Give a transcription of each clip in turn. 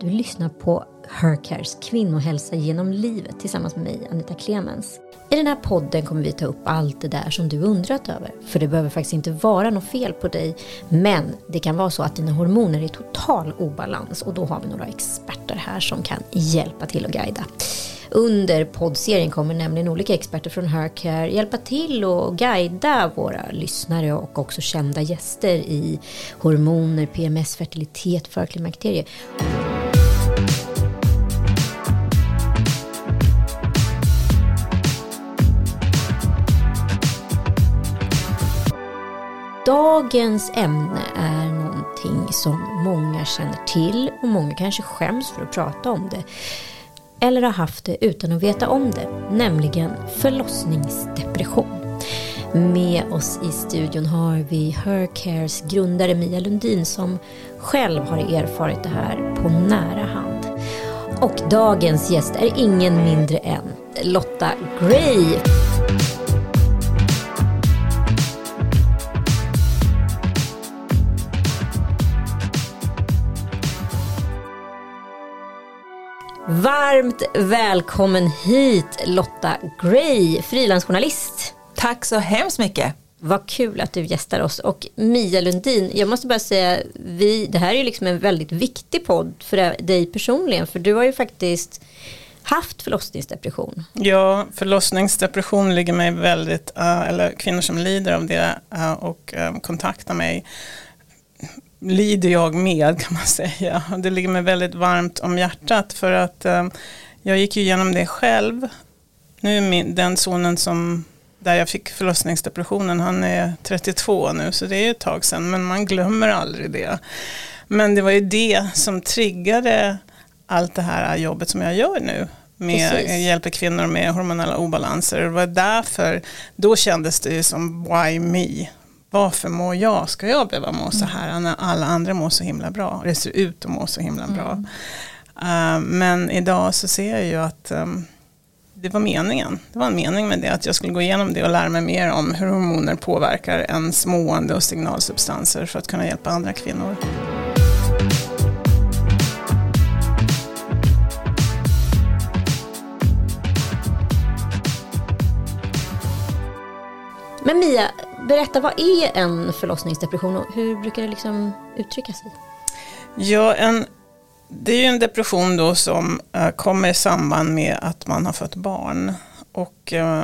Du lyssnar på Hercares kvinnohälsa genom livet tillsammans med mig, Anita Clemens. I den här podden kommer vi ta upp allt det där som du undrat över. För det behöver faktiskt inte vara något fel på dig. Men det kan vara så att dina hormoner är i total obalans och då har vi några experter här som kan hjälpa till och guida. Under poddserien kommer nämligen olika experter från Hercare hjälpa till och guida våra lyssnare och också kända gäster i hormoner, PMS, fertilitet, förklimakterie. Dagens ämne är någonting som många känner till och många kanske skäms för att prata om det. Eller har haft det utan att veta om det, nämligen förlossningsdepression. Med oss i studion har vi Hercares grundare Mia Lundin som själv har erfarit det här på nära hand. Och dagens gäst är ingen mindre än Lotta Gray. Varmt välkommen hit Lotta Gray, frilansjournalist. Tack så hemskt mycket. Vad kul att du gästar oss. Och Mia Lundin, jag måste bara säga, vi, det här är ju liksom en väldigt viktig podd för dig personligen. För du har ju faktiskt haft förlossningsdepression. Ja, förlossningsdepression ligger mig väldigt, uh, eller kvinnor som lider av det uh, och uh, kontaktar mig lider jag med kan man säga. Det ligger mig väldigt varmt om hjärtat för att eh, jag gick ju igenom det själv. Nu är min, den sonen som där jag fick förlossningsdepressionen, han är 32 nu så det är ett tag sedan men man glömmer aldrig det. Men det var ju det som triggade allt det här jobbet som jag gör nu med Precis. hjälper kvinnor med hormonella obalanser. Det var därför, då kändes det ju som why me? Varför mår jag, ska jag behöva må så här när alla andra mår så himla bra, det ser ut att må så himla bra. Uh, men idag så ser jag ju att um, det var meningen. Det var en mening med det, att jag skulle gå igenom det och lära mig mer om hur hormoner påverkar ens mående och signalsubstanser för att kunna hjälpa andra kvinnor. Men Mia, berätta vad är en förlossningsdepression och hur brukar det liksom uttrycka sig? Ja, en, det är ju en depression då som uh, kommer i samband med att man har fött barn. Och uh,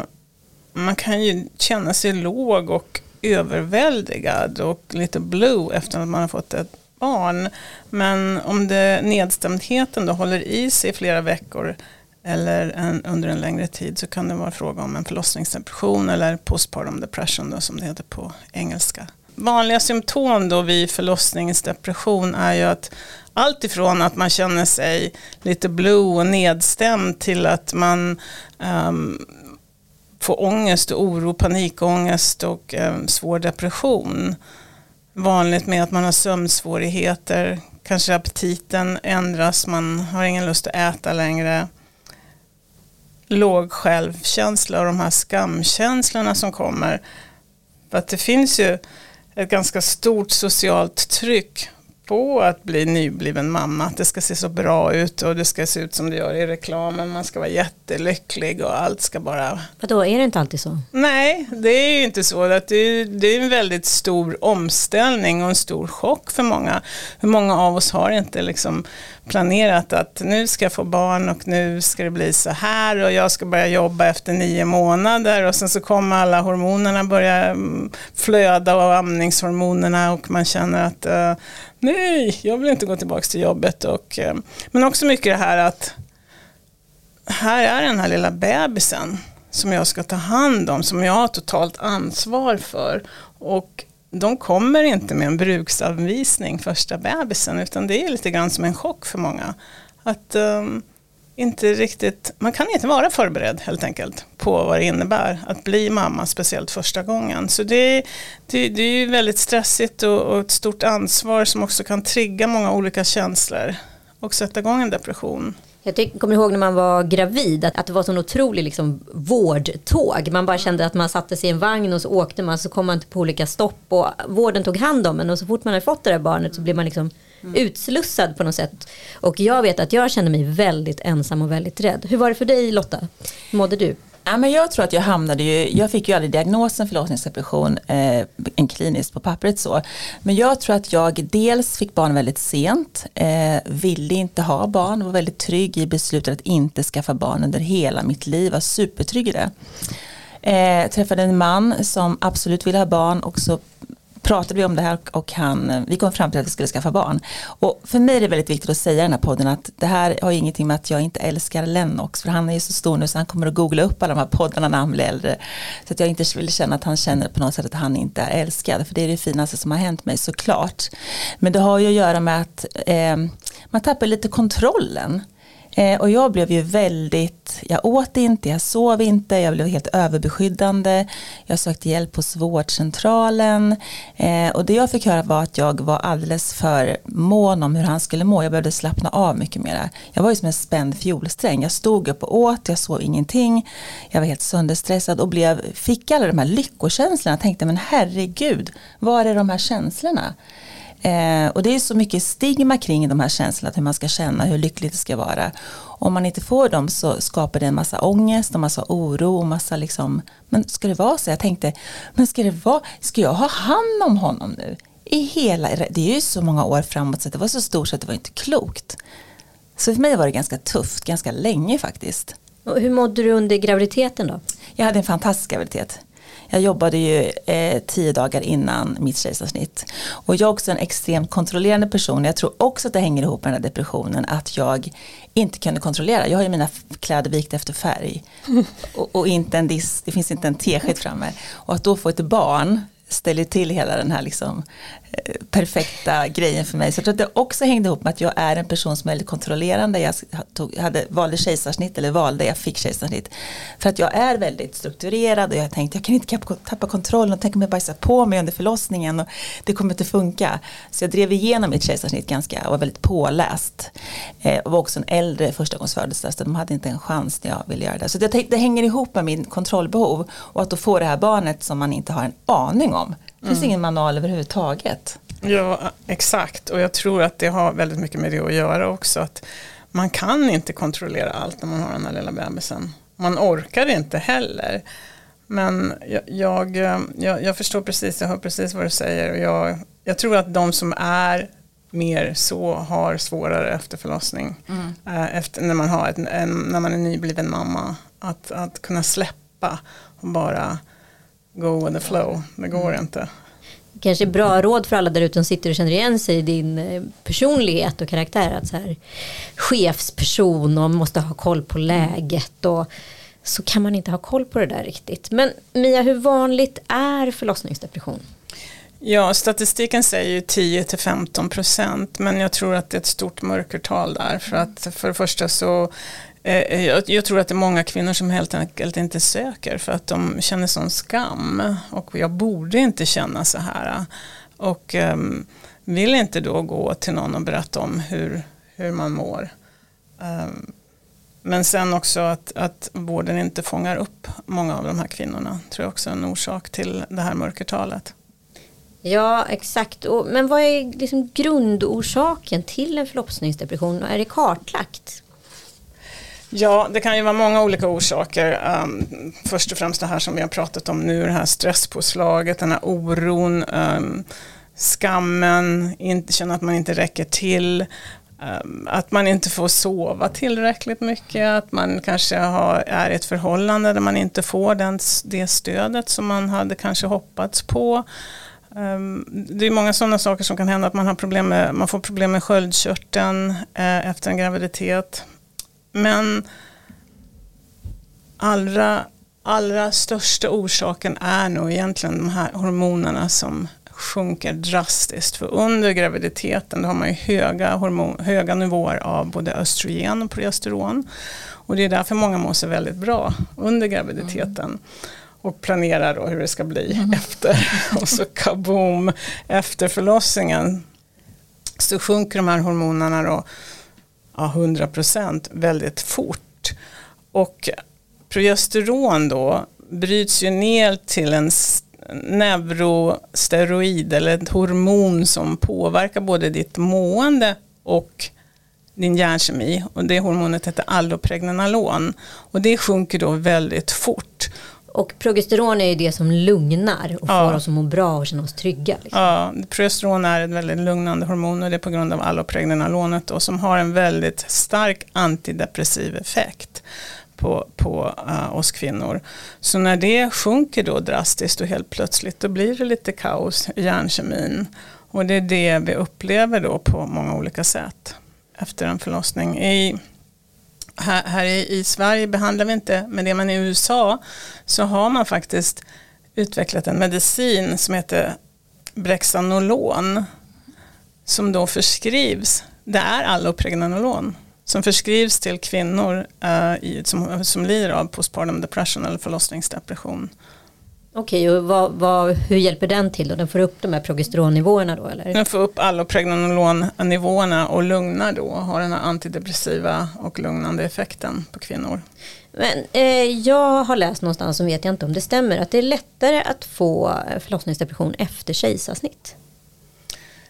man kan ju känna sig låg och överväldigad och lite blue efter att man har fått ett barn. Men om det, nedstämdheten då håller i sig i flera veckor eller en, under en längre tid så kan det vara fråga om en förlossningsdepression eller postpartum depression då, som det heter på engelska. Vanliga symptom då vid förlossningsdepression är ju att allt ifrån att man känner sig lite blue och nedstämd till att man um, får ångest, och oro, panikångest och um, svår depression. Vanligt med att man har sömnsvårigheter, kanske aptiten ändras, man har ingen lust att äta längre låg självkänsla och de här skamkänslorna som kommer. För att det finns ju ett ganska stort socialt tryck på att bli nybliven mamma. Att det ska se så bra ut och det ska se ut som det gör i reklamen. Man ska vara jättelycklig och allt ska bara... Vadå, är det inte alltid så? Nej, det är ju inte så. Att det, är, det är en väldigt stor omställning och en stor chock för många. Hur många av oss har inte liksom planerat att nu ska jag få barn och nu ska det bli så här och jag ska börja jobba efter nio månader och sen så kommer alla hormonerna börja mm, flöda och amningshormonerna och man känner att uh, nej, jag vill inte gå tillbaka till jobbet. Och, uh, men också mycket det här att här är den här lilla bebisen som jag ska ta hand om, som jag har totalt ansvar för. Och de kommer inte med en bruksanvisning första bebisen utan det är lite grann som en chock för många. Att um, inte riktigt, man kan inte vara förberedd helt enkelt på vad det innebär att bli mamma, speciellt första gången. Så det, det, det är väldigt stressigt och, och ett stort ansvar som också kan trigga många olika känslor och sätta igång en depression. Jag kommer ihåg när man var gravid att, att det var sån otrolig liksom, vårdtåg. Man bara kände att man satte sig i en vagn och så åkte man så kom man på olika stopp och vården tog hand om en och så fort man hade fått det där barnet så blev man liksom mm. utslussad på något sätt. Och jag vet att jag känner mig väldigt ensam och väldigt rädd. Hur var det för dig Lotta? Hur mådde du? Ja, men jag tror att jag hamnade ju, jag fick ju aldrig diagnosen förlossningsdepression, eh, en kliniskt på pappret så. Men jag tror att jag dels fick barn väldigt sent, eh, ville inte ha barn, var väldigt trygg i beslutet att inte skaffa barn under hela mitt liv, var supertrygg i det. Eh, träffade en man som absolut ville ha barn och så pratade vi om det här och han, eh, vi kom fram till att vi skulle skaffa barn. Och för mig är det väldigt viktigt att säga i den här podden att det här har ingenting med att jag inte älskar Lennox, för han är ju så stor nu så han kommer att googla upp alla de här poddarna när han blir äldre. Så att jag inte vill känna att han känner på något sätt att han inte är älskad, för det är det finaste som har hänt mig såklart. Men det har ju att göra med att eh, man tappar lite kontrollen. Eh, och jag blev ju väldigt, jag åt inte, jag sov inte, jag blev helt överbeskyddande. Jag sökte hjälp hos vårdcentralen. Eh, och det jag fick höra var att jag var alldeles för mån om hur han skulle må. Jag behövde slappna av mycket mer. Jag var ju som en spänd fiolsträng. Jag stod upp och åt, jag sov ingenting. Jag var helt sönderstressad och blev, fick alla de här lyckokänslorna. Jag tänkte men herregud, var är de här känslorna? Eh, och det är så mycket stigma kring de här känslorna, hur man ska känna, hur lyckligt det ska vara. Om man inte får dem så skapar det en massa ångest, en massa oro och massa liksom, men ska det vara så? Jag tänkte, men ska det vara, ska jag ha hand om honom nu? I hela, det är ju så många år framåt så det var så stort så att det var inte klokt. Så för mig var det ganska tufft, ganska länge faktiskt. Och hur mådde du under graviditeten då? Jag hade en fantastisk graviditet. Jag jobbade ju eh, tio dagar innan mitt kejsarsnitt. Och jag är också en extremt kontrollerande person. Jag tror också att det hänger ihop med den här depressionen. Att jag inte kunde kontrollera. Jag har ju mina kläder vikt efter färg. Och, och inte en disk, det finns inte en tesked framme. Och att då få ett barn ställer till hela den här liksom, eh, perfekta grejen för mig. Så jag tror att det också hängde ihop med att jag är en person som är väldigt kontrollerande. Jag tog, hade, valde kejsarsnitt eller valde, jag fick kejsarsnitt. För att jag är väldigt strukturerad och jag tänkte jag kan inte tappa kontrollen. Tänk om jag bajsar på mig under förlossningen och det kommer inte funka. Så jag drev igenom mitt kejsarsnitt ganska och var väldigt påläst. Eh, och var också en äldre förstagångsföderska så de hade inte en chans när jag ville göra det. Så det, det hänger ihop med min kontrollbehov och att då få det här barnet som man inte har en aning om. Det finns mm. ingen manual överhuvudtaget. Ja, exakt. Och jag tror att det har väldigt mycket med det att göra också. Att man kan inte kontrollera allt när man har den här lilla bebisen. Man orkar inte heller. Men jag, jag, jag, förstår precis, jag hör precis vad du säger. Och jag, jag tror att de som är mer så har svårare efter förlossning. Mm. Eh, efter, när, man har ett, en, när man är nybliven mamma. Att, att kunna släppa och bara go with the flow. Det går mm. inte. Kanske bra råd för alla där ute som sitter och känner igen sig i din eh, personlighet och karaktär. Att så här, chefsperson och måste ha koll på läget. Och så kan man inte ha koll på det där riktigt. Men Mia, hur vanligt är förlossningsdepression? Ja, statistiken säger 10-15 procent men jag tror att det är ett stort mörkertal där. För att för det första så Eh, jag, jag, tror att det är många kvinnor som helt enkelt inte söker för att de känner sån skam och jag borde inte känna så här. Och um, vill inte då gå till någon och berätta om hur, hur man mår. Um, men sen också att, att vården inte fångar upp många av de här kvinnorna tror jag också är en orsak till det här mörkertalet. Ja, exakt. Men vad är liksom grundorsaken till en förlossningsdepression? Är det kartlagt? Ja, det kan ju vara många olika orsaker. Um, först och främst det här som vi har pratat om nu, det här stresspåslaget, den här oron, um, skammen, inte känna att man inte räcker till, um, att man inte får sova tillräckligt mycket, att man kanske har, är i ett förhållande där man inte får den, det stödet som man hade kanske hoppats på. det är många sådana saker som kan hända, att man, har problem med, man får problem med sköldkörteln eh, efter en graviditet. Men allra, allra största orsaken är nog egentligen de här hormonerna som sjunker drastiskt. För under graviditeten har man ju höga, hormon, höga nivåer av både östrogen och progesteron. Och det är därför många mår sig väldigt bra under graviditeten. Mm. Och planerar då hur det ska bli mm. efter. Och så kaboom, efter förlossningen så sjunker de här hormonerna då ja, 100 procent väldigt fort. Och progesteron då bryts ju ner till en neurosteroid eller ett hormon som påverkar både ditt mående och din hjärnkemi och det hormonet heter allopregnanolon och det sjunker då väldigt fort. Och progesteron är ju det som lugnar och Ja. får oss att må bra och känna oss trygga. Liksom. Ja, progesteron är ett väldigt lugnande hormon och det är på grund av allopregnanolonet då, som har en väldigt stark antidepressiv effekt på, på eh, oss kvinnor. Så när det sjunker då drastiskt och helt plötsligt då blir det lite kaos i hjärnkemin. Och det är det vi upplever då på många olika sätt efter en förlossning. I, här, här i, Sverige behandlar vi inte med det men i USA så har man faktiskt utvecklat en medicin som heter Brexanolon som då förskrivs, det är allopregnanolon som förskrivs till kvinnor uh, i, som, som lider av postpartum depression eller förlossningsdepression. Okej, och vad, vad, hur hjälper den till då? Den får upp de här progesteronnivåerna då eller? Den får upp allopregnanolon-nivåerna och lugnar då, har den här antidepressiva och lugnande effekten på kvinnor. Men eh, jag har läst någonstans, som vet jag inte om det stämmer, att det är lättare att få förlossningsdepression efter kejsarsnitt.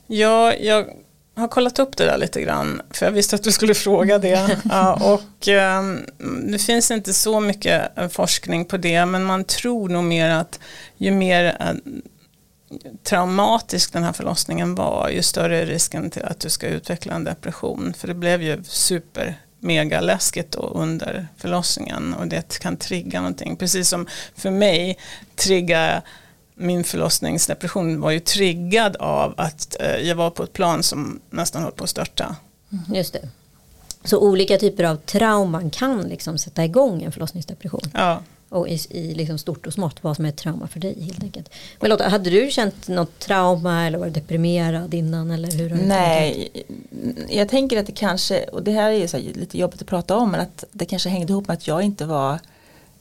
Ja, jag har kollat upp det där lite grann för jag visste att du skulle fråga det. Ja, och ehm, det finns inte så mycket eh, forskning på det men man tror nog mer att ju mer eh, traumatisk den här förlossningen var ju större är risken till att du ska utveckla en depression. För det blev ju super mega läskigt då under förlossningen och det kan trigga någonting. Precis som för mig trigga min förlossningsdepression var ju triggad av att eh, jag var på ett plan som nästan höll på att störta. Just det. Så olika typer av trauman kan liksom sätta igång en förlossningsdepression. Ja. Och i, i liksom stort och smått vad som är ett trauma för dig helt enkelt. Men Lotta, hade du känt något trauma eller var du deprimerad innan? Eller hur? Nej, jag tänker att det kanske, och det här är så här lite jobbigt att prata om, men att det kanske hängde ihop med att jag inte var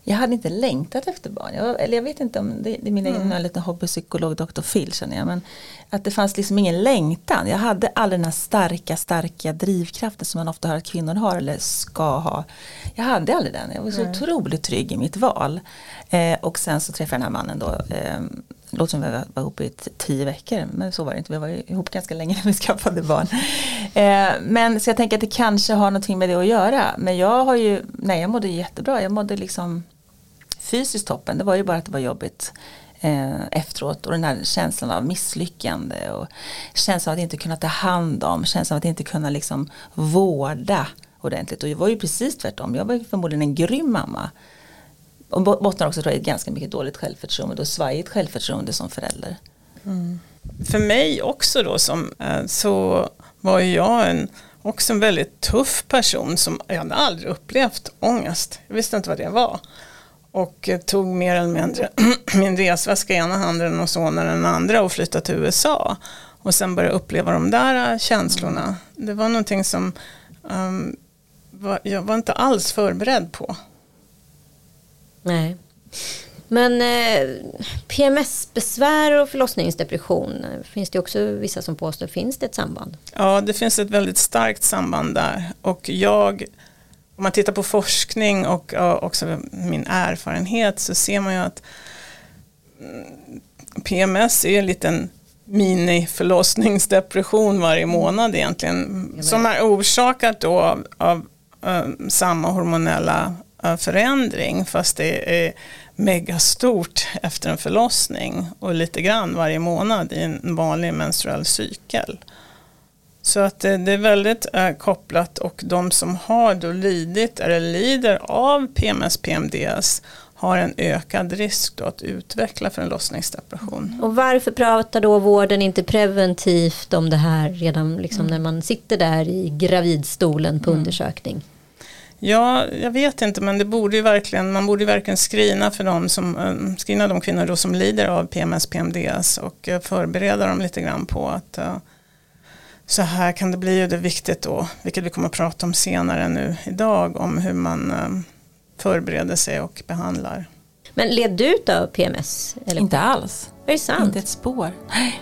jag hade inte längtat efter barn. Jag, eller jag vet inte om det, det är min egen liten hobbypsykolog Dr. Phil känner jag. Men att det fanns liksom ingen längtan. Jag hade aldrig den här starka, starka drivkraften som man ofta hör att kvinnor har eller ska ha. Jag hade aldrig den. Jag var så otroligt trygg i mitt val. Eh, och sen så träffade jag den här mannen då. Eh, låter som vi var ihop i tio veckor men så var det inte. Vi var ihop ganska länge när vi skaffade barn. Eh, men så jag tänker att det kanske har någonting med det att göra. Men jag har ju, nej jag mådde jättebra. Jag mådde liksom fysiskt toppen. Det var ju bara att det var jobbigt eh, efteråt och den här känslan av misslyckande och känslan av att inte kunna ta hand om, känslan av att inte kunna liksom vårda ordentligt. Och det var ju precis tvärtom. Jag var ju förmodligen en grym mamma. Och bottnar också tror jag i ett ganska mycket dåligt självförtroende och svajigt självförtroende som förälder. Mm. För mig också då som, eh, så var ju jag en, också en väldigt tuff person som jag hade aldrig upplevt ångest. Jag visste inte vad det var. Och eh, tog mer eller mindre min resväska i ena handen och sonen den andra och flyttade till USA. Och sen började uppleva de där eh, känslorna. Det var någonting som ehm, var, jag var inte alls förberedd på. Nej. Men eh, PMS-besvär och förlossningsdepression eh, finns det också vissa som påstår. Finns det ett samband? Ja, det finns ett väldigt starkt samband där. Och jag, om man tittar på forskning och också min erfarenhet så ser man ju att mm, PMS är en liten mini-förlossningsdepression varje månad egentligen. Som är orsakat då av, av eh, samma hormonella eh, förändring fast det är megastort efter en förlossning och lite grann varje månad i en vanlig menstruell cykel. Så att det, det är väldigt eh, kopplat och de som har då lidit eller lider av PMS, PMDS har en ökad risk att utveckla förlossningsdepression. Och varför pratar då vården inte preventivt om det här redan liksom när man sitter där i gravidstolen på undersökning? Ja, jag vet inte men det borde verkligen, man borde verkligen screena för dem som, eh, screena de kvinnor som lider av PMS, PMDS och eh, förbereda dem lite grann på att eh, så här kan det bli och det är viktigt då, vilket vi kommer att prata om senare nu idag, om hur man eh, förbereder sig och behandlar. Men led du ut av PMS? Eller? Inte alls. Är det sant? Inte ett spår. Nej.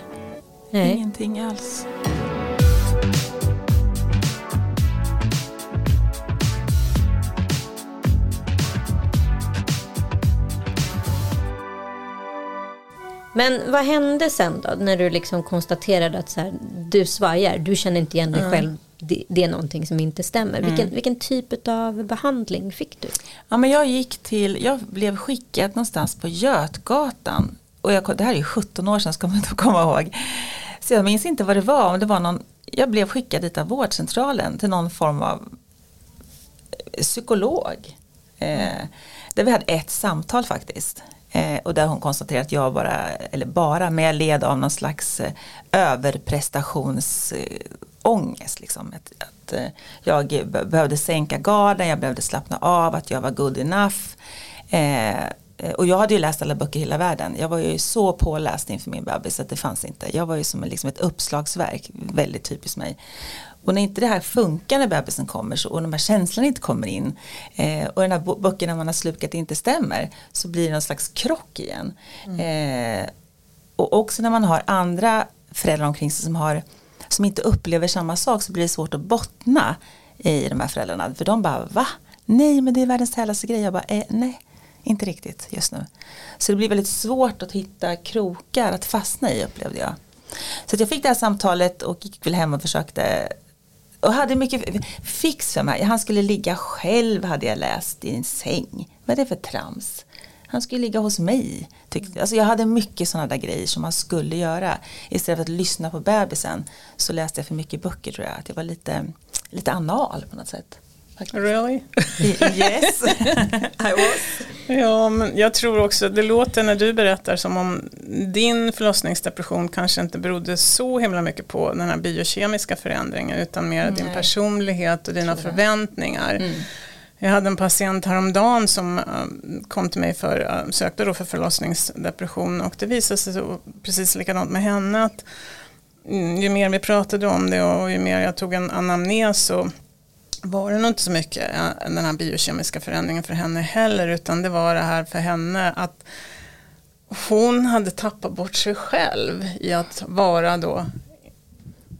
Nej. Ingenting alls. Men vad hände sen då när du liksom konstaterade att så här, du svajar, du känner inte igen dig Mm. själv, det, det är någonting som inte stämmer. Vilken, vilken typ av behandling fick du? Ja, men jag gick till, jag blev skickad någonstans på Götgatan. Och jag, det här är ju 17 år sedan ska man inte komma ihåg. Så jag minns inte vad det var. Om det var någon, jag blev skickad dit av vårdcentralen till någon form av psykolog. Eh, där vi hade ett samtal faktiskt. Eh, och där hon konstaterade att jag bara, eller bara, men jag led av någon slags eh, överprestationsångest. Liksom. Att, att eh, jag be- behövde sänka garden, jag behövde slappna av, att jag var good enough. Eh, eh och jag hade ju läst alla böcker i hela världen. Jag var ju så påläst inför min bebis att det fanns inte. Jag var ju som liksom ett uppslagsverk, väldigt typiskt mig. Och när inte det här funkar när bebisen kommer så, och de här känslorna inte kommer in eh, och den här böckerna man har slukat inte stämmer så blir det någon slags krock igen. Eh, och också när man har andra föräldrar omkring sig som, har, som inte upplever samma sak så blir det svårt att bottna i de här föräldrarna. För de bara va? Nej men det är världens härligaste grej. Jag bara eh, nej, inte riktigt just nu. Så det blir väldigt svårt att hitta krokar att fastna i upplevde jag. Så jag fick det här samtalet och gick väl hem och försökte och hade mycket fix för mig. Han skulle ligga själv hade jag läst i en säng. Vad är det för trams? Han skulle ligga hos mig. Tyckte. Alltså jag hade mycket sådana där grejer som man skulle göra. Istället för att lyssna på bebisen så läste jag för mycket böcker tror jag. Att jag var lite, lite anal på något sätt faktiskt. Really? Yes, I was. Ja, men jag tror också, det låter när du berättar som om din förlossningsdepression kanske inte berodde så himla mycket på den här biokemiska förändringen utan mer din Nej. personlighet och dina förväntningar. Mm. Jag hade en patient häromdagen som eh, kom till mig för, eh, sökte då för förlossningsdepression och det visade sig så, precis likadant med henne att mm, ju mer vi pratade om det och ju mer jag tog en anamnes så var det nog inte så mycket eh, den här biokemiska förändringen för henne heller utan det var det här för henne att hon hade tappat bort sig själv i att vara då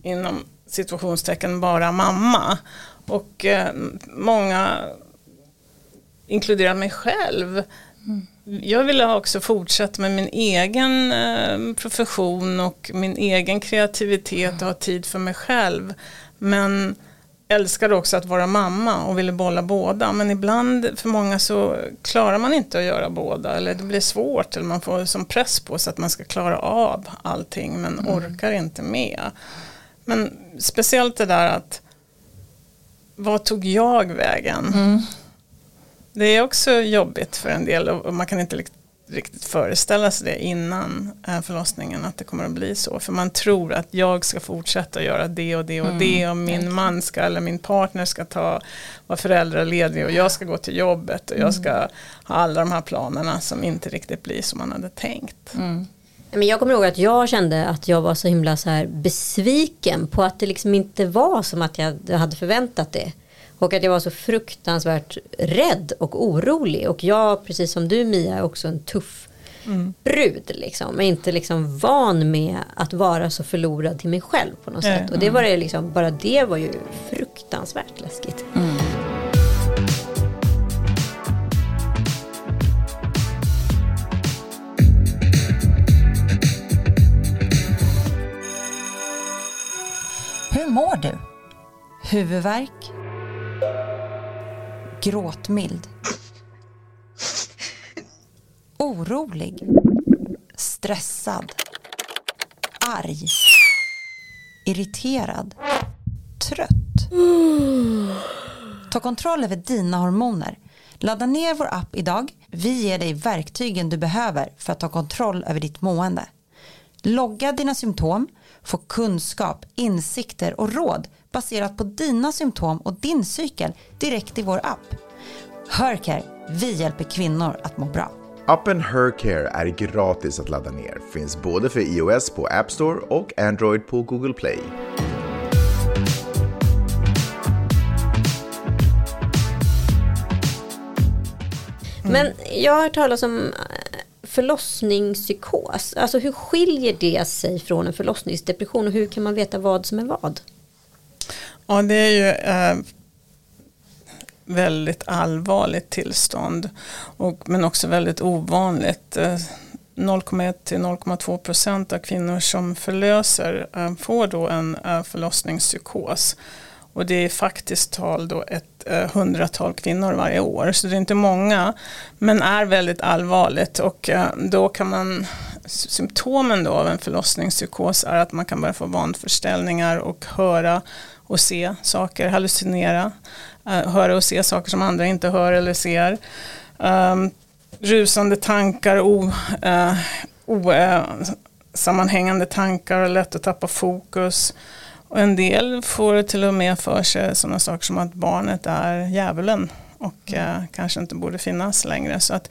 inom situationstecken bara mamma. Och eh, många, inkluderar mig själv, jag ville också fortsätta med min egen eh, profession och min egen kreativitet och ha tid för mig själv. Men älskade också att vara mamma och ville bolla båda. Men ibland för många så klarar man inte att göra båda. Eller det blir svårt. Eller man får som press på sig att man ska klara av allting. Men orkar inte med. Men speciellt det där att vad tog jag vägen? Det är också jobbigt för en del och man kan inte riktigt föreställa sig det innan eh, förlossningen att det kommer att bli så. För man tror att jag ska fortsätta göra det och det och det och min man ska eller min partner ska ta vara föräldraledig och jag ska gå till jobbet och jag ska ha alla de här planerna som inte riktigt blir som man hade tänkt. Men jag kommer ihåg att jag kände att jag var så himla så här besviken på att det liksom inte var som att jag hade förväntat det. Och att jag var så fruktansvärt rädd och orolig. Och jag, precis som du Mia, är också en tuff brud. Liksom. Men inte liksom van med att vara så förlorad till mig själv på något Nej. sätt. Och det var det liksom, bara det var ju fruktansvärt läskigt. Hur mår du? Huvudvärk? Gråtmild? Orolig? Stressad? Arg? Irriterad? Trött? Ta kontroll över dina hormoner. Ladda ner vår app idag. Vi ger dig verktygen du behöver för att ta kontroll över ditt mående. Logga dina symptom, få kunskap, insikter och råd baserat på dina symptom och din cykel direkt i vår app. Hörcare, vi hjälper kvinnor att må bra. Appen Hercare är gratis att ladda ner. Finns både för iOS på App Store och Android på Google Play. Men jag har hört talas om eh, förlossningspsykos. Alltså hur skiljer det sig från en förlossningsdepression och hur kan man veta vad som är vad? Ja, det är ju eh, väldigt allvarligt tillstånd. Och, men också väldigt ovanligt. Eh, 0,1 till 0,2 procent av kvinnor som förlöser eh, får då en eh, förlossningspsykos. Och det är faktiskt tal då ett eh, hundratal kvinnor varje år. Så det är inte många. Men är väldigt allvarligt. Och eh, då kan man, symptomen då av en förlossningspsykos är att man kan börja få vanförställningar och höra och se saker, hallucinera. Eh, höra och se saker som andra inte hör eller ser. Um, rusande tankar, osammanhängande eh, eh, uh, uh, tankar och lätt att tappa fokus. Och en del får till och med för sig sådana saker som att barnet är djävulen och uh, kanske inte borde finnas längre. Så att,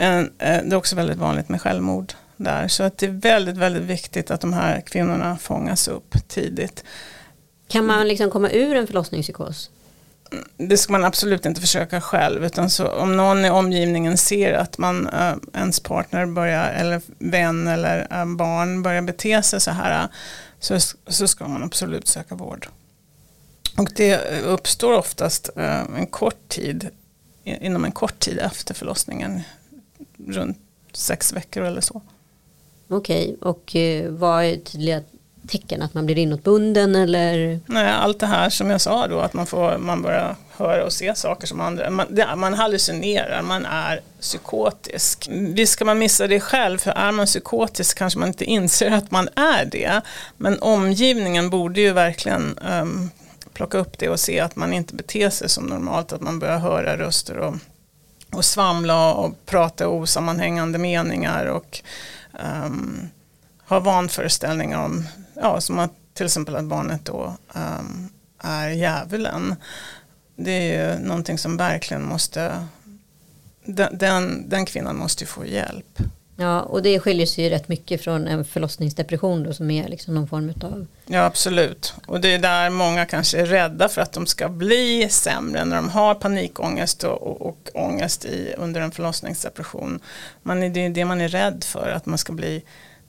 uh, det är också väldigt vanligt med självmord där. Så att det är väldigt, väldigt viktigt att de här kvinnorna fångas upp tidigt. Kan man liksom komma ur en förlossningspsykos? det ska man absolut inte försöka själv utan så om någon i omgivningen ser att man, äh, ens partner börjar, eller vän eller äh, barn börjar bete sig så här så, så ska man absolut söka vård. Och det uppstår oftast äh, en kort tid, inom en kort tid efter förlossningen, runt sex veckor eller så. Okej, och vad är tydliga tecken att man blir inåtbunden eller? Nej, allt det här som jag sa då att man, får, man börjar höra och se saker som andra, man, det, man hallucinerar, man är psykotisk. Visst ska man missa det själv, för är man psykotisk kanske man inte inser att man är det. Men omgivningen borde ju verkligen um, plocka upp det och se att man inte beter sig som normalt, att man börjar höra röster och, och svamla och prata osammanhängande meningar och um, ha vanföreställningar om ja, som att till exempel att barnet då um, är djävulen. Det är ju någonting som verkligen måste, den, den, den kvinnan måste ju få hjälp. Ja, och det skiljer sig ju rätt mycket från en förlossningsdepression då, som är liksom någon form av... Ja, absolut. Och det är där många kanske är rädda för att de ska bli sämre när de har panikångest och, och, och ångest i, under en förlossningsdepression. Man, det är det man är rädd för, att man ska bli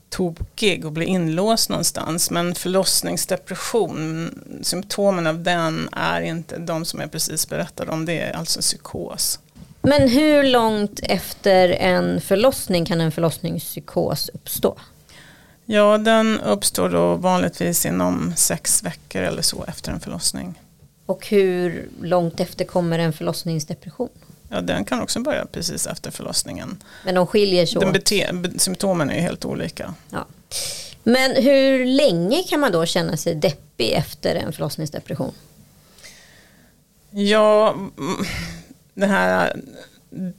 tokig och blir inlåst någonstans. Men förlossningsdepression, symptomen av den är inte de som jag precis berättade om, det är alltså psykos. Men hur långt efter en förlossning kan en förlossningspsykos uppstå? Ja, den uppstår då vanligtvis inom sex veckor eller så efter en förlossning. Och hur långt efter kommer en förlossningsdepression? Ja, den kan också börja precis efter förlossningen. Men de skiljer sig åt? Bete- symptomen är helt olika. Ja. Men hur länge kan man då känna sig deppig efter en förlossningsdepression? Ja, det här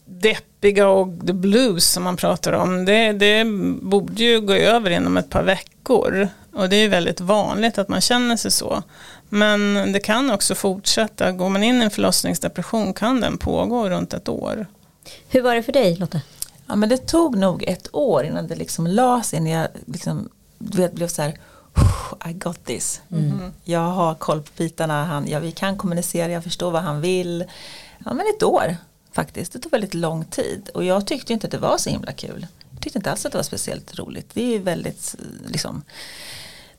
deppiga och the blues som man pratar om, det, det borde ju gå över inom ett par veckor. Och det är väldigt vanligt att man känner sig så. Men det kan också fortsätta. Går man in i en förlossningsdepression kan den pågå runt ett år. Hur var det för dig Lotta? Ja men det tog nog ett år innan det liksom lades innan jag liksom, vet, blev så här I got this. Mm. Jag har koll på bitarna, han, ja, vi kan kommunicera, jag förstår vad han vill. Ja men ett år faktiskt, det tog väldigt lång tid och jag tyckte inte att det var så himla kul. Jag tyckte inte alls att det var speciellt roligt. Det är väldigt liksom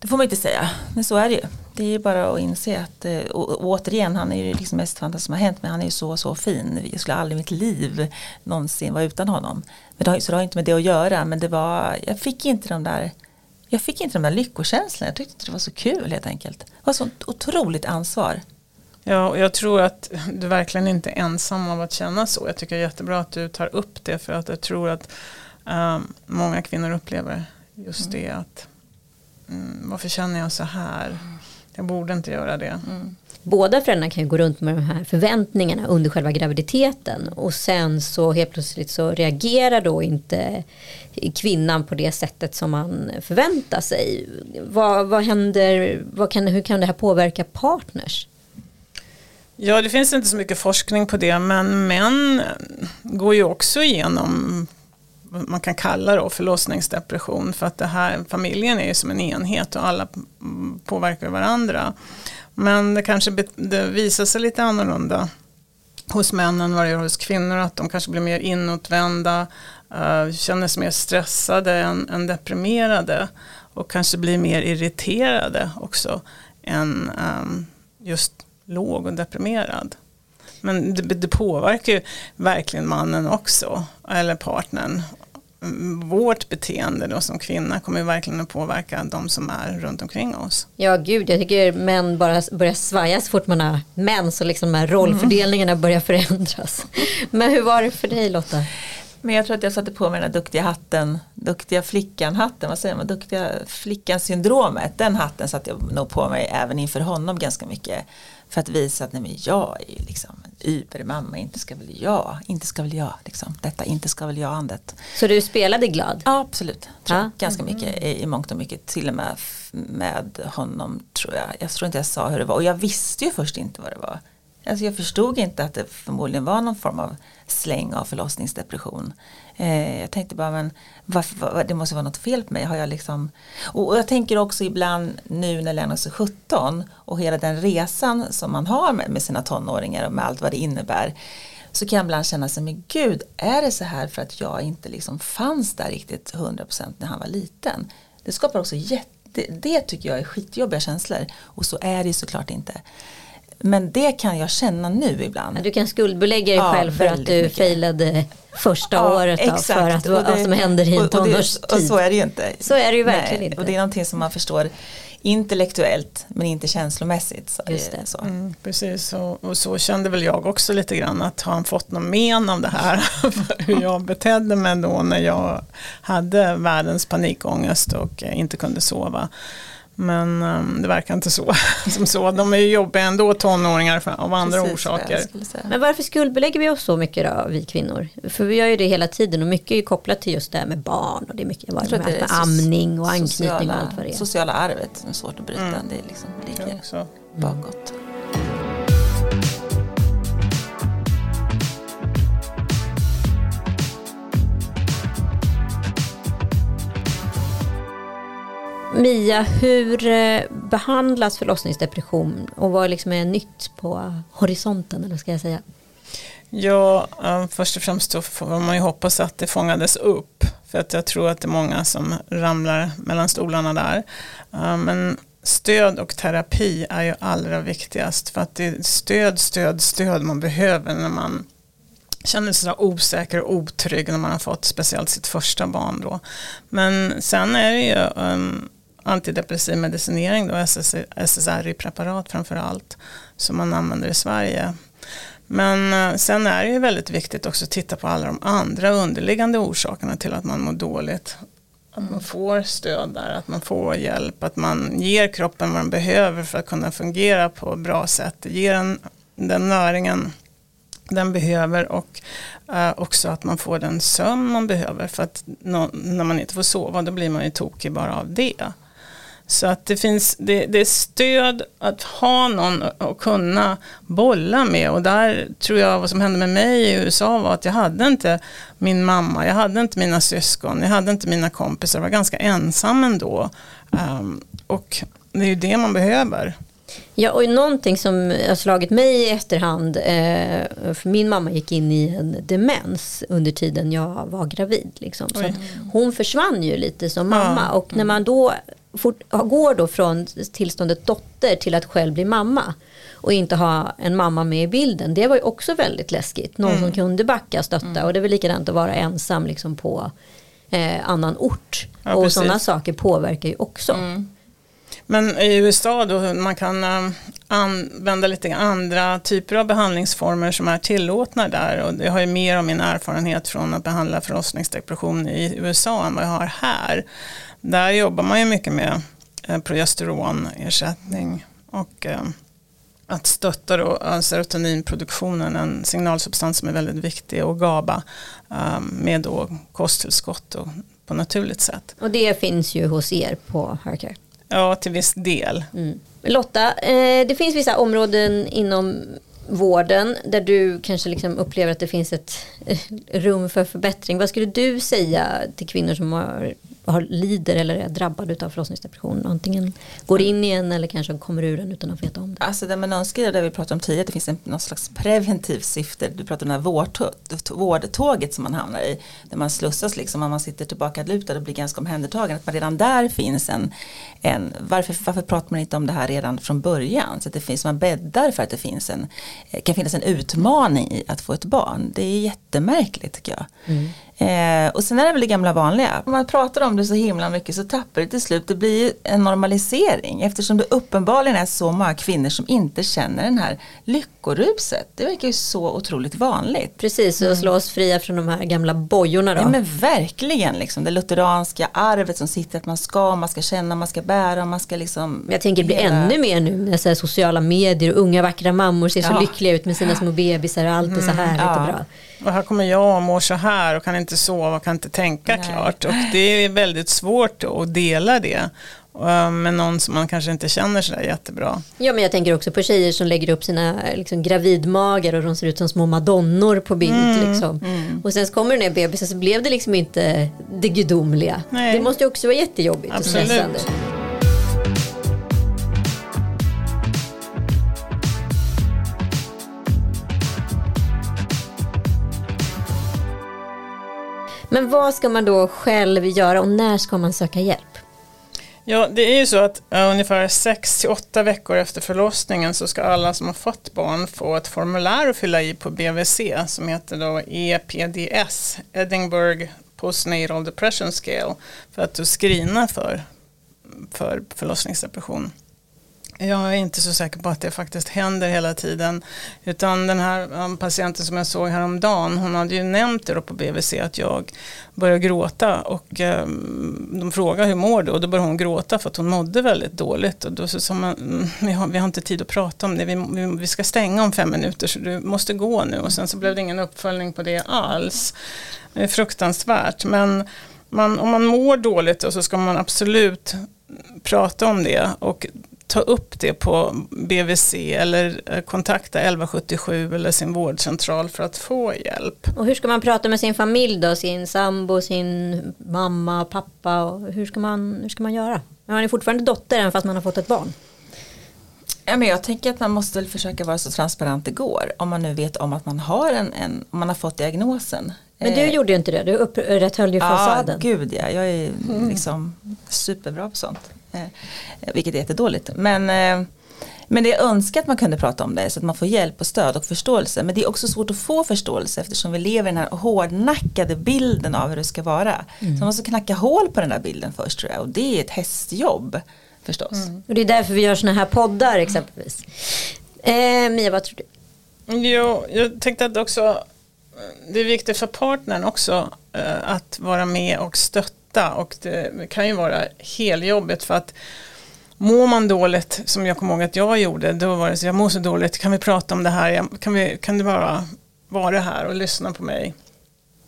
det får man inte säga, men så är det ju. Det är ju bara att inse att, eh, och, återigen, han är ju liksom mest fantastiskt som har hänt, men han är ju så, så fin. Jag skulle aldrig i mitt liv någonsin vara utan honom. Men det så det har inte med det att göra, men det var, jag fick inte de där jag fick inte de där lyckokänslorna, jag tyckte inte det var så kul helt enkelt. Det var så otroligt ansvar. Ja, och jag tror att du verkligen inte är ensam av att känna så. Jag tycker det är jättebra att du tar upp det för att jag tror att um, många kvinnor upplever just mm. det att mm, varför känner jag så här? Jag borde inte göra det. Mm. Båda föräldrarna kan ju gå runt med de här förväntningarna under själva graviditeten och sen så helt plötsligt så reagerar då inte kvinnan på det sättet som man förväntar sig. Vad, vad händer, vad kan, hur kan det här påverka partners? Ja, det finns inte så mycket forskning på det, men män går ju också igenom man kan kalla då förlossningsdepression för att det här, familjen är ju som en enhet och alla påverkar varandra. Men det kanske det visar sig lite annorlunda hos männen vad det gör hos kvinnor att de kanske blir mer inåtvända, uh, känner sig mer stressade än, än deprimerade och kanske blir mer irriterade också än um, just låg och deprimerad. Men det, det, påverkar ju verkligen mannen också, eller partnern mm, vårt beteende då som kvinna kommer ju verkligen att påverka de som är runt omkring oss. Ja gud, jag tycker män bara börjar svaja så fort man har män så liksom de här rollfördelningarna börjar förändras. Men hur var det för dig Lotta? Men jag tror att jag satte på mig den där duktiga hatten, duktiga flickan-hatten, vad säger man, duktiga flickan-syndromet. Den hatten satte jag nog på mig även inför honom ganska mycket. För att visa att nej, men jag är ju liksom en übermamma, inte ska väl jag, inte ska väl jag, liksom. detta inte ska väl jag-andet. Så du spelade glad? Ja, absolut. Ja. Ganska mycket i, i mångt och mycket, till och med med honom tror jag. Jag tror inte jag sa hur det var och jag visste ju först inte vad det var. Alltså jag förstod inte att det förmodligen var någon form av släng av förlossningsdepression. Eh, jag tänkte bara, men varför, det måste vara något fel på mig. Har jag liksom, och, och jag tänker också ibland nu när Lennox är 17 och hela den resan som man har med, med sina tonåringar och med allt vad det innebär. Så kan jag ibland känna sig, men gud, är det så här för att jag inte liksom fanns där riktigt 100% när han var liten? Det skapar också jätte, det tycker jag är skitjobbiga känslor. Och så är det såklart inte. Men det kan jag känna nu ibland. Ja, du kan skuldbelägga dig Ja, själv för att du mycket. failade första Ja, året då, exakt. för att vad som händer i en och- och tonårstid. Och så är det ju inte. Så är det ju verkligen inte. Och det är någonting som man förstår intellektuellt men inte känslomässigt. Så Just det. Så. Mm, precis, och, och så kände väl jag också lite grann att har han fått någon men av det här, hur jag betedde mig då när jag hade världens panikångest och inte kunde sova. Men um, det verkar inte så. Som så. De är ju jobbiga ändå, tonåringar, av andra Precis orsaker. Men varför skuldbelägger vi oss så mycket då, vi kvinnor? För vi gör ju det hela tiden och mycket är ju kopplat till just det här med barn och det är mycket vad Jag tror det att med, det är med amning och anknytning sociala, och allt vad det är. Sociala arvet som är svårt att bryta. Mm. Det liksom Jag ligger också. bakåt. Mia, hur eh, behandlas förlossningsdepression och vad liksom är nytt på horisonten eller ska jag säga? Ja, eh, först och främst så får man ju hoppas att det fångades upp. För att jag tror att det är många som ramlar mellan stolarna där. Eh, men stöd och terapi är ju allra viktigast. För att det är stöd, stöd, stöd man behöver när man känner sig så osäker och otrygg när man har fått speciellt sitt första barn då. Men sen är det ju um, antidepressiv medicinering då, SSRI-preparat framför allt, som man använder i Sverige. Men eh, sen är det ju väldigt viktigt också att titta på alla de andra underliggande orsakerna till att man mår dåligt. Att man får stöd där, att man får hjälp, att man ger kroppen vad den behöver för att kunna fungera på ett bra sätt. Ger den, den näringen den behöver och eh, också att man får den sömn man behöver. För att nå- när man inte får sova då blir man ju tokig bara av det. Så att det finns, det, det är stöd att ha någon att kunna bolla med och där tror jag vad som hände med mig i USA var att jag hade inte min mamma, jag hade inte mina syskon, jag hade inte mina kompisar, jag var ganska ensam ändå. Um, och det är ju det man behöver. Ja, och någonting som har slagit mig i efterhand, eh, för min mamma gick in i en demens under tiden jag var gravid. Liksom. Så hon försvann ju lite som mamma och när man då fort, går då från tillståndet dotter till att själv bli mamma och inte ha en mamma med i bilden, det var ju också väldigt läskigt. Någon som kunde backa, stötta och det är väl likadant att vara ensam liksom på eh, annan ort. Ja, och sådana saker påverkar ju också. Men i USA då man kan eh, använda lite andra typer av behandlingsformer som är tillåtna där och jag har ju mer av min erfarenhet från att behandla förlossningsdepression i USA än vad jag har här. Där jobbar man ju mycket med eh, progesteronersättning och eh, att stötta då serotoninproduktionen, en signalsubstans som är väldigt viktig och GABA med då kosttillskott och på naturligt sätt. Och det finns ju hos er på Hercare. Ja, till viss del. Mm. Lotta, eh, det finns vissa områden inom vården där du kanske liksom upplever att det finns ett eh, rum för förbättring. Vad skulle du säga till kvinnor som har, har lider eller är drabbade av förlossningsdepression? Antingen går in i en eller kanske kommer ur den utan att veta om det. Alltså det med önskar det vi pratade om tidigare, det finns en, någon slags preventivt syfte. Du pratade om det här vårdtå- vårdtåget som man hamnar i. Där man slussas liksom, om man sitter tillbaka lutad och blir ganska omhändertagen. Att man redan där finns en, en varför, varför pratar man inte om det här redan från början? Så att det finns, man bäddar för att det finns en, kan finnas en utmaning i att få ett barn. Det är jättemärkligt tycker jag. Eh, och sen är det väl det gamla vanliga. Om man pratar om det så himla mycket så tappar det till slut. Det blir en normalisering eftersom det uppenbarligen är så många kvinnor som inte känner den här lyckoruset. Det verkar ju så otroligt vanligt. Precis, och slå oss fria från de här gamla bojorna då. Ja men verkligen, liksom, det lutheranska arvet som sitter att man ska, man ska känna, man ska bära, man ska liksom. Men jag tänker det blir hela- ännu mer nu när så sociala medier och unga vackra mammor ser så Ja. lyckliga ut med sina små bebisar och allt är så härligt ja. och bra. Och här kommer jag och mår så här och kan inte sova och kan inte tänka Nej. klart. Och det är väldigt svårt att dela det eh, med någon som man kanske inte känner sådär jättebra. Ja men jag tänker också på tjejer som lägger upp sina liksom, gravidmagar och de ser ut som små madonnor på bild. Mm. Liksom. Och sen kommer den här bebisen så blev det liksom inte det gudomliga. Nej. Det måste ju också vara jättejobbigt och Absolut. stressande. Men vad ska man då själv göra och när ska man söka hjälp? Ja, det är ju så att uh, ungefär 6-8 veckor efter förlossningen så ska alla som har fått barn få ett formulär att fylla i på BVC som heter då EPDS, Edinburgh Postnatal Depression Scale, för att du screena för, för förlossningsdepression. Jag är inte så säker på att det faktiskt händer hela tiden. Utan den här patienten som jag såg häromdagen, hon hade ju nämnt det då på BVC att jag började gråta och ehm, de frågade hur mår du? Och då började hon gråta för att hon mådde väldigt dåligt. Och då sa man, mm, vi har, vi har inte tid att prata om det, vi, vi, vi ska stänga om fem minuter så du måste gå nu. Och sen så blev det ingen uppföljning på det alls. Det är fruktansvärt. Men man, om man mår dåligt då så ska man absolut prata om det och ta upp det på BVC eller eh, kontakta 1177 eller sin vårdcentral för att få hjälp. Och hur ska man prata med sin familj då? Sin sambo, sin mamma, pappa? Och hur, ska man, hur ska man göra? Man är fortfarande dotter även fast man har fått ett barn. Ja, men jag tänker att man måste försöka vara så transparent det går. Om man nu vet om att man har en, en om man har fått diagnosen. Men du Eh, gjorde ju inte det, du upprätthöll ju Ja, fasaden. gud ja. Jag är liksom superbra på sånt. Eh, vilket är jättedåligt. Men, eh, men det är önskat att man kunde prata om det så att man får hjälp och stöd och förståelse. Men det är också svårt att få förståelse eftersom vi lever i den här hårdnackade bilden av hur det ska vara. Så man måste knacka hål på den där bilden först tror jag. Och det är ett hästjobb förstås. Och det är därför vi gör såna här poddar exempelvis. Eh, Mia, vad tror du? Jo, jag tänkte att också eh, det är viktigt för partnern också eh, att vara med och stötta och det kan ju vara heljobbigt för att mår man dåligt som jag kommer ihåg att jag gjorde då var det så jag mår så dåligt kan vi prata om det här kan, vi, kan du bara vara här och lyssna på mig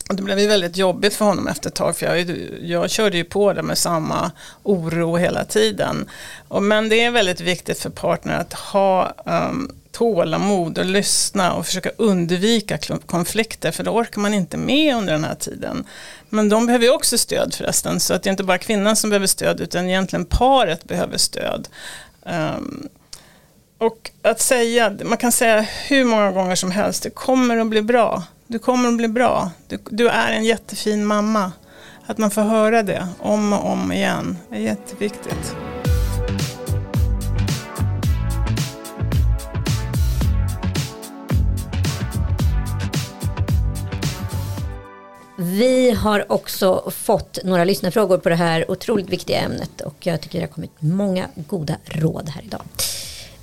och det blev ju väldigt jobbigt för honom efter ett tag för jag, jag körde ju på det med samma oro hela tiden. Och, men det är väldigt viktigt för partner att ha um, tålamod och lyssna och försöka undvika konflikter för då orkar man inte med under den här tiden. Men de behöver ju också stöd förresten så att det är inte bara kvinnan som behöver stöd utan egentligen paret behöver stöd. Um, och att säga, man kan säga hur många gånger som helst, det kommer att bli bra. Du kommer att bli bra. Du, du är en jättefin mamma. Att man får höra det om och om igen är jätteviktigt. Vi har också fått några lyssnarfrågor på det här otroligt viktiga ämnet och jag tycker det har kommit många goda råd här idag.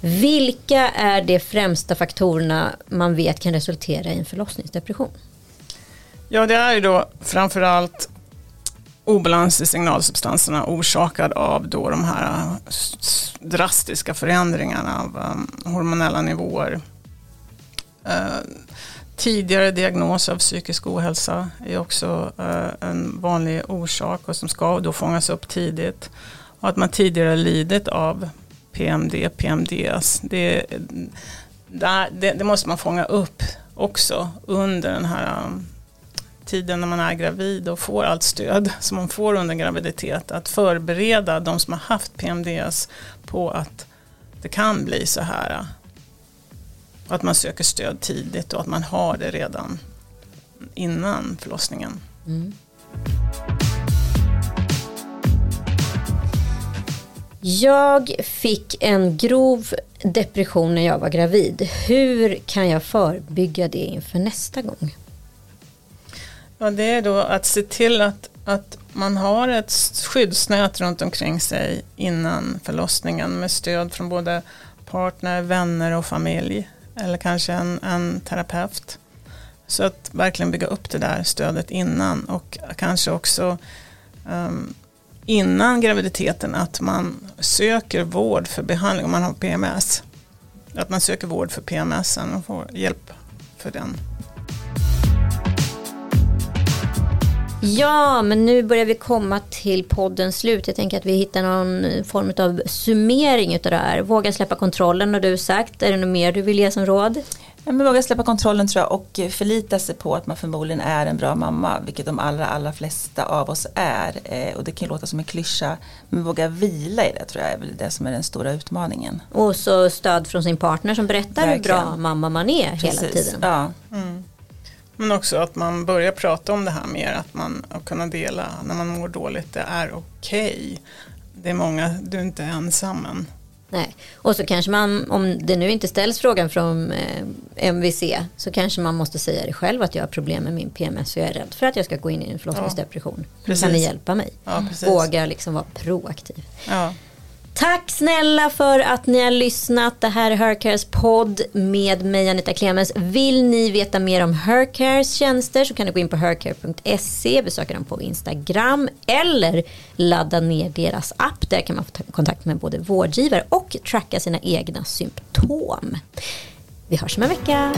Vilka är de främsta faktorerna man vet kan resultera i en förlossningsdepression? Ja, det är ju då framförallt obalans i signalsubstanserna orsakad av då de här eh, drastiska förändringarna av eh, hormonella nivåer. Eh, Tidigare diagnos av psykisk ohälsa är också eh, en vanlig orsak och som ska då fångas upp tidigt. Och att man tidigare lidit av PMD, PMDS. Det, där, det, det måste man fånga upp också under den här um, tiden när man är gravid och får allt stöd som man får under graviditet. Att förbereda de som har haft PMDS på att det kan bli så här. Och att man söker stöd tidigt och att man har det redan innan förlossningen. Jag fick en grov depression när jag var gravid. Hur kan jag förebygga det inför nästa gång? Ja, det är då att se till att, att man har ett skyddsnät runt omkring sig innan förlossningen med stöd från både partner, vänner och familj. Eller kanske en, en terapeut. Så att verkligen bygga upp det där stödet innan och kanske också um, innan graviditeten att man söker vård för behandling om man har PMS. Att man söker vård för PMS och får hjälp för den. Ja, men nu börjar vi komma till poddens slut. Jag tänker att vi hittar någon form av summering av det här. Våga släppa kontrollen har du sagt. Är det något mer du vill ge som råd? Ja, men våga släppa kontrollen tror jag och förlita sig på att man förmodligen är en bra mamma, vilket de allra, allra flesta av oss är. Eh, och det kan låta som en klyscha, men våga vila i det tror jag är väl det som är den stora utmaningen. Och så stöd från sin partner som berättar Verkligen. hur bra mamma man är Precis. hela tiden. Ja. Mm. Men också att man börjar prata om det här mer, att man kunna dela när man mår dåligt, det är okej. Okay. Det är många, du är inte ensam än. Nej. Och så kanske man, om det nu inte ställs frågan från eh, MVC, så kanske man måste säga det själv att jag har problem med min PMS och jag är rädd för att jag ska gå in i en förlossningsdepression. Ja, kan ni hjälpa mig? Ja, Våga liksom vara proaktiv. Ja. Tack snälla för att ni har lyssnat. Det här är Hercares podd med mig Anita Clemens. Vill ni veta mer om Hercares tjänster så kan du gå in på hercare.se, besöka dem på Instagram eller ladda ner deras app. Där kan man få ta kontakt med både vårdgivare och tracka sina egna symptom. Vi hörs om en vecka.